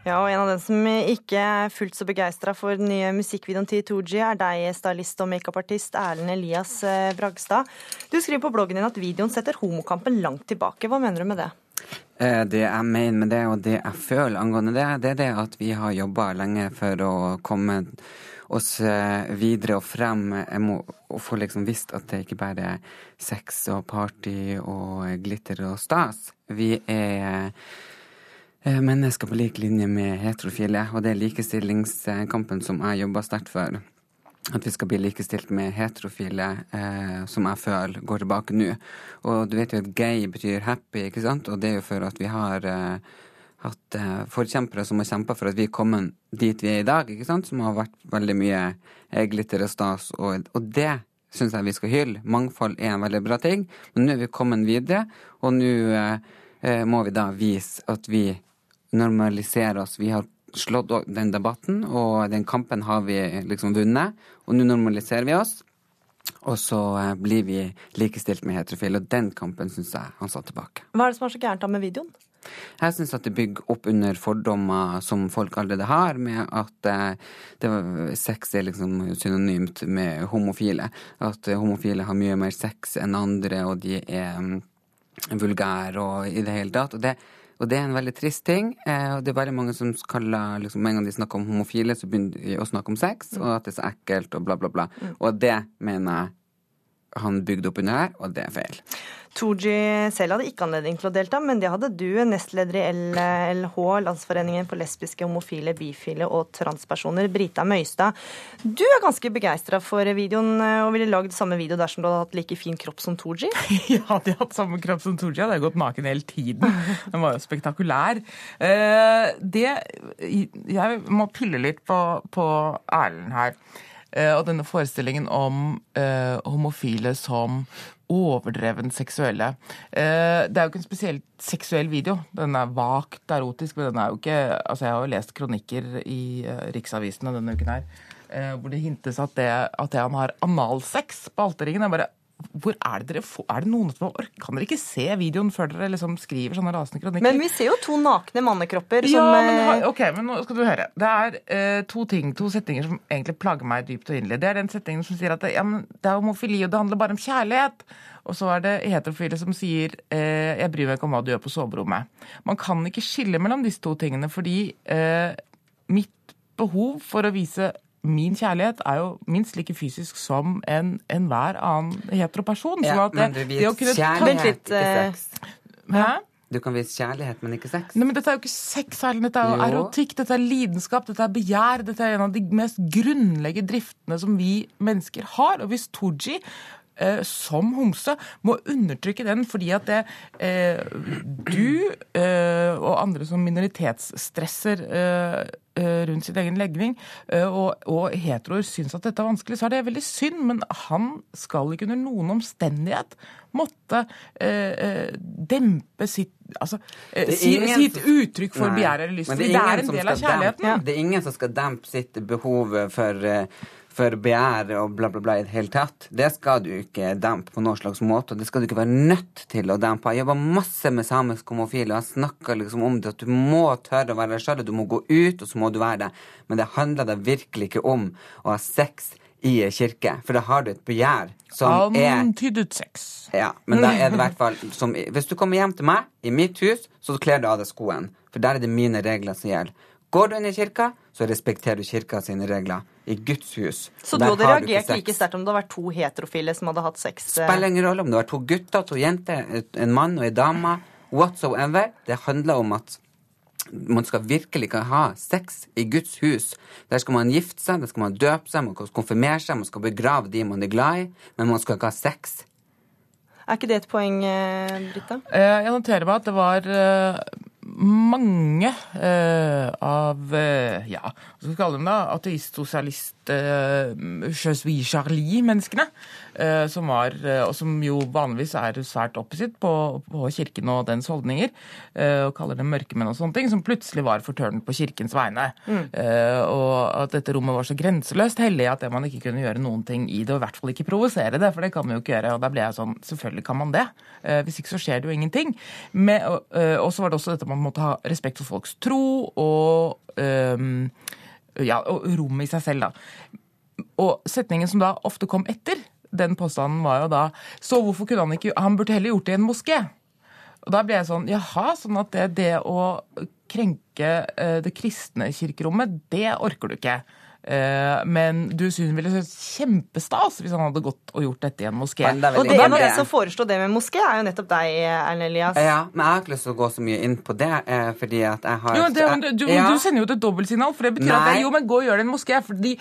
Ja, og En av dem som ikke er fullt så begeistra for den nye musikkvideoen til Tooji, er deg, stylist og makeupartist Erlend Elias eh, Bragstad. Du skriver på bloggen din at videoen setter homokampen langt tilbake. Hva mener du med det? Eh, det jeg mener med det, og det jeg føler angående det, det er det at vi har jobba lenge for å komme oss eh, videre og frem. Jeg må få liksom visst at det ikke bare er sex og party og glitter og stas. Vi er Eh, mennesker på lik linje med heterofile, og det er likestillingskampen som jeg jobber sterkt for. At vi skal bli likestilt med heterofile, eh, som jeg føler går tilbake nå. Og du vet jo at gay betyr happy, ikke sant? Og det er jo for at vi har eh, hatt eh, forkjempere som har kjempa for at vi er kommet dit vi er i dag? Som har vært veldig mye eh, glitter og stas, og, og det syns jeg vi skal hylle. Mangfold er en veldig bra ting, men nå er vi kommet videre, og nå eh, må vi da vise at vi normaliserer oss. Vi har slått den debatten, og den kampen har vi liksom vunnet. Og nå normaliserer vi oss. Og så eh, blir vi likestilt med heterofile, og den kampen syns jeg han sa tilbake. Hva er det som er så gærent da med videoen? Jeg syns at det bygger opp under fordommer som folk allerede har, med at eh, det, sex er liksom synonymt med homofile. At homofile har mye mer sex enn andre, og de er um, vulgære og i det hele tatt. Og det, og det er en veldig trist ting. Eh, og det er veldig mange som kaller liksom, Med en gang de snakker om homofile, så begynner de å snakke om sex, og at det er så ekkelt, og bla, bla, bla. Mm. Og det mener jeg han bygde opp under her, og det er feil. Tooji selv hadde ikke anledning til å delta, men det hadde du, nestleder i LH, Landsforeningen for lesbiske, homofile, bifile og transpersoner, Brita Møystad. Du er ganske begeistra for videoen og ville lagd samme video dersom du hadde hatt like fin kropp som Tooji? ja, hadde jeg hatt samme kropp som Tooji, hadde jeg gått naken hele tiden. Den var jo spektakulær. Eh, det Jeg må pille litt på, på Erlend her. Eh, og denne forestillingen om uh, homofile som overdreven seksuelle. Uh, det er jo ikke en spesielt seksuell video. Den er vagt erotisk, men den er jo ikke Altså, jeg har jo lest kronikker i riksavisene denne uken her, hvor det hintes at det, at han har analsex på alterringen, er bare hvor er det dere får Er det noen som Kan dere ikke se videoen før dere liksom skriver sånne rasende kronikker? Men vi ser jo to nakne mannekropper som Ja, men, eh, ok, men nå skal du høre. Det er uh, to ting, to setninger som egentlig plager meg dypt og inderlig. Det er den setningen som sier at det, ja, det er homofili, og det handler bare om kjærlighet. Og så er det heterofile som sier uh, 'jeg bryr meg ikke om hva du gjør på soverommet'. Man kan ikke skille mellom disse to tingene, fordi uh, mitt behov for å vise min kjærlighet er jo minst like fysisk som enhver en annen heteroperson. Ja, sånn men du viser kjærlighet, ikke eh, sex. Hæ? Du kan vise kjærlighet, men ikke sex. Nei, men Dette er jo ikke sex, Erlend. Dette er jo erotikk, dette er lidenskap, dette er begjær. Dette er en av de mest grunnleggende driftene som vi mennesker har. Og hvis Tooji eh, som homse må undertrykke den fordi at det, eh, du eh, og andre som minoritetsstresser eh, Eh, rundt sin egen legning, eh, og, og heteroer syns at dette er vanskelig, så er det veldig synd. Men han skal ikke under noen omstendighet måtte dempe sitt Altså, ingen, sitt uttrykk for begjær eller lyst. Det, det er en del av kjærligheten. Dempe, det er ingen som skal dempe sitt behov for for begjær og bla, bla, bla i det hele tatt. Det skal du ikke dempe på noen slags måte. Det skal du ikke være nødt til å dempe. Jeg jobber masse med samisk homofile, og jeg snakker liksom om det at du må tørre å være deg sjøl, du må gå ut, og så må du være det. Men det handler da virkelig ikke om å ha sex i en kirke, for da har du et begjær som er Antydet sex. Ja, men da er det i hvert fall som Hvis du kommer hjem til meg, i mitt hus, så kler du av deg skoen. For der er det mine regler som gjelder. Går du inn i kirka, så respekterer du kirka sine regler. I Guds hus. Så du hadde reagert like sterkt om det hadde vært to heterofile som hadde hatt sex? Eh? Spiller ingen rolle om det var to gutter, to jenter, en mann og en dame. Whatsoever. Det handler om at man skal virkelig ikke ha sex i Guds hus. Der skal man gifte seg, der skal man døpe seg, man skal konfirmere seg, man skal begrave de man er glad i, men man skal ikke ha sex. Er ikke det et poeng, eh, Britta? Eh, jeg noterer meg at det var mange eh, av eh, ja, hva skal vi kalle dem da, ateist-sosialist eh, Charlie-menneskene. Eh, som var, eh, og som jo vanligvis er svært oppsitt på, på, kirken og dens holdninger, eh, og kaller dem mørkemenn og sånne ting, som plutselig var fortørnet på kirkens vegne. Mm. Og at dette rommet var så grenseløst hellig at man ikke kunne gjøre noen ting i det, og i hvert fall ikke provosere det, for det kan man jo ikke gjøre. Og da ble jeg sånn, selvfølgelig kan man det. Hvis ikke så skjer det jo ingenting. Med, og, så var det også dette man måtte ha respekt for folks tro og, um, ja, og rom i seg selv, da. Og setningen som da ofte kom etter den påstanden, var jo da Så hvorfor kunne han ikke Han burde heller gjort det i en moské. Og da ble jeg sånn Jaha, sånn at det, det å krenke eh, det kristne kirkerommet, det orker du ikke. Eh, men du synes ville vært kjempestas hvis han hadde gått og gjort dette i en moské. Og det, en av de som foreslo det med moské, er jo nettopp deg, Erlend Elias. Ja, men jeg har ikke lyst til å gå så mye inn på det, eh, fordi at jeg har jo, det, du, du, ja. du, sender jo et dobbeltsignal, for det betyr Nei. at det, jo, men gå og gjør det i en moské. fordi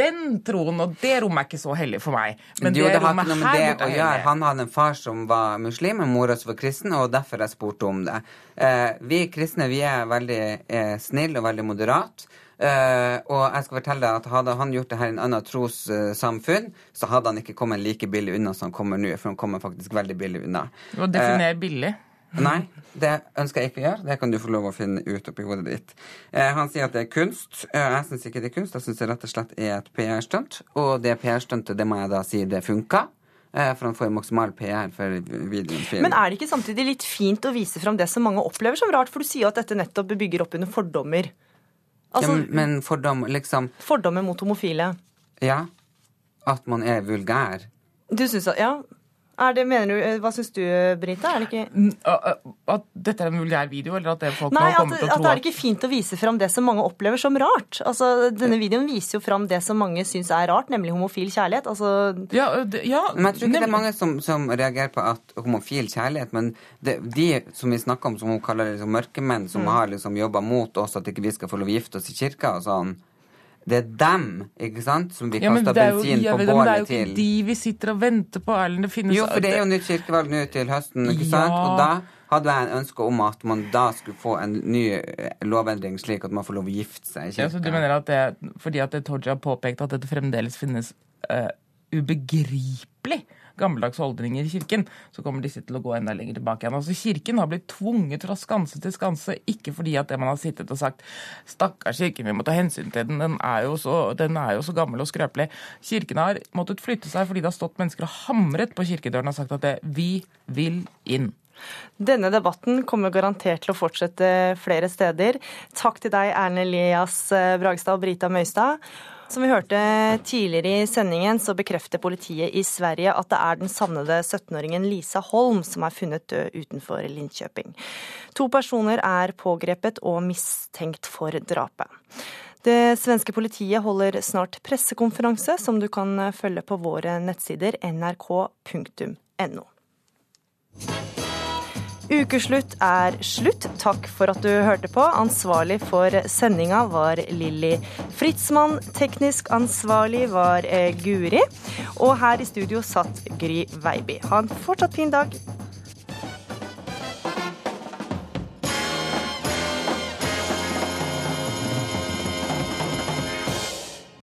den troen og det rommet er ikke så hellig for meg. Men jo, det, det har ikke noe med det å gjøre. Han hadde en far som var muslim, en mor som var kristen, og derfor jeg spurte om det. Eh, vi kristne vi er veldig eh, snille og veldig moderate. Uh, og jeg skal fortelle deg at Hadde han gjort det her i en annen trossamfunn, så hadde han ikke kommet like billig unna som han kommer nå. For han kommer faktisk veldig billig unna. Og definer billig. Nei, det ønsker jeg ikke å gjøre. Det kan du få lov å finne ut oppi hodet ditt. Eh, han sier at det er kunst. Eh, jeg syns ikke det er kunst. Jeg syns det rett og slett er et PR-stunt. Og det PR-stuntet, det må jeg da si, det funka. Eh, for han får jo maksimal PR for videoen. Film. Men er det ikke samtidig litt fint å vise fram det som mange opplever som rart? For du sier jo at dette nettopp bygger opp under fordommer. Altså, ja, men fordom, liksom Fordommer mot homofile. Ja. At man er vulgær. Du syns at Ja. Er det, mener du, Hva syns du, Brita? Er det ikke At dette er en vulgær video, eller at det folk Nei, nå at, til å at Nei, det er det ikke fint å vise fram det som mange opplever som rart. Altså, Denne videoen viser jo fram det som mange syns er rart, nemlig homofil kjærlighet. Altså, ja, det, ja, Men jeg tror ikke det er mange som, som reagerer på at homofil kjærlighet, men det, de som vi snakker om, som hun kaller det, liksom mørkemenn, som Mm. har liksom jobba mot oss at ikke vi skal få lov å gifte oss i kirka og sånn, det er dem, ikke sant, som vi Ja, kaster er jo, bensin jeg på bålet til. men det er jo ikke til. de vi sitter og venter på, Erlend. Det finnes Jo, for det er jo nytt kirkevalg nå til høsten, ikke sant? Og da hadde jeg en ønske om at man da skulle få en ny eh, lovendring, slik at man får lov å gifte seg i Ja, så du mener at det, fordi at det Tooja har påpekt at dette fremdeles finnes uh, ubegripelig gammeldagse holdninger i kirken, så kommer disse til å gå enda lenger tilbake igjen. Altså Kirken har blitt tvunget fra skanse til skanse, ikke fordi at det man har sittet og sagt stakkars kirken, vi må ta hensyn til den, den er jo så, er jo så gammel og skrøpelig. Kirken har måttet flytte seg fordi det har stått mennesker og hamret på kirkedøren og sagt at det, vi vil inn. Denne debatten kommer garantert til å fortsette flere steder. Takk til deg, Erne Elias Bragstad og Brita Møystad. Som vi hørte tidligere i sendingen, så bekrefter politiet i Sverige at det er den savnede 17-åringen Lisa Holm som er funnet død utenfor Linköping. To personer er pågrepet og mistenkt for drapet. Det svenske politiet holder snart pressekonferanse, som du kan følge på våre nettsider nrk.no. Ukeslutt er slutt. Takk for at du hørte på. Ansvarlig for sendinga var Lilly Fritzmann. Teknisk ansvarlig var eh, Guri. Og her i studio satt Gry Veiby. Ha en fortsatt fin dag.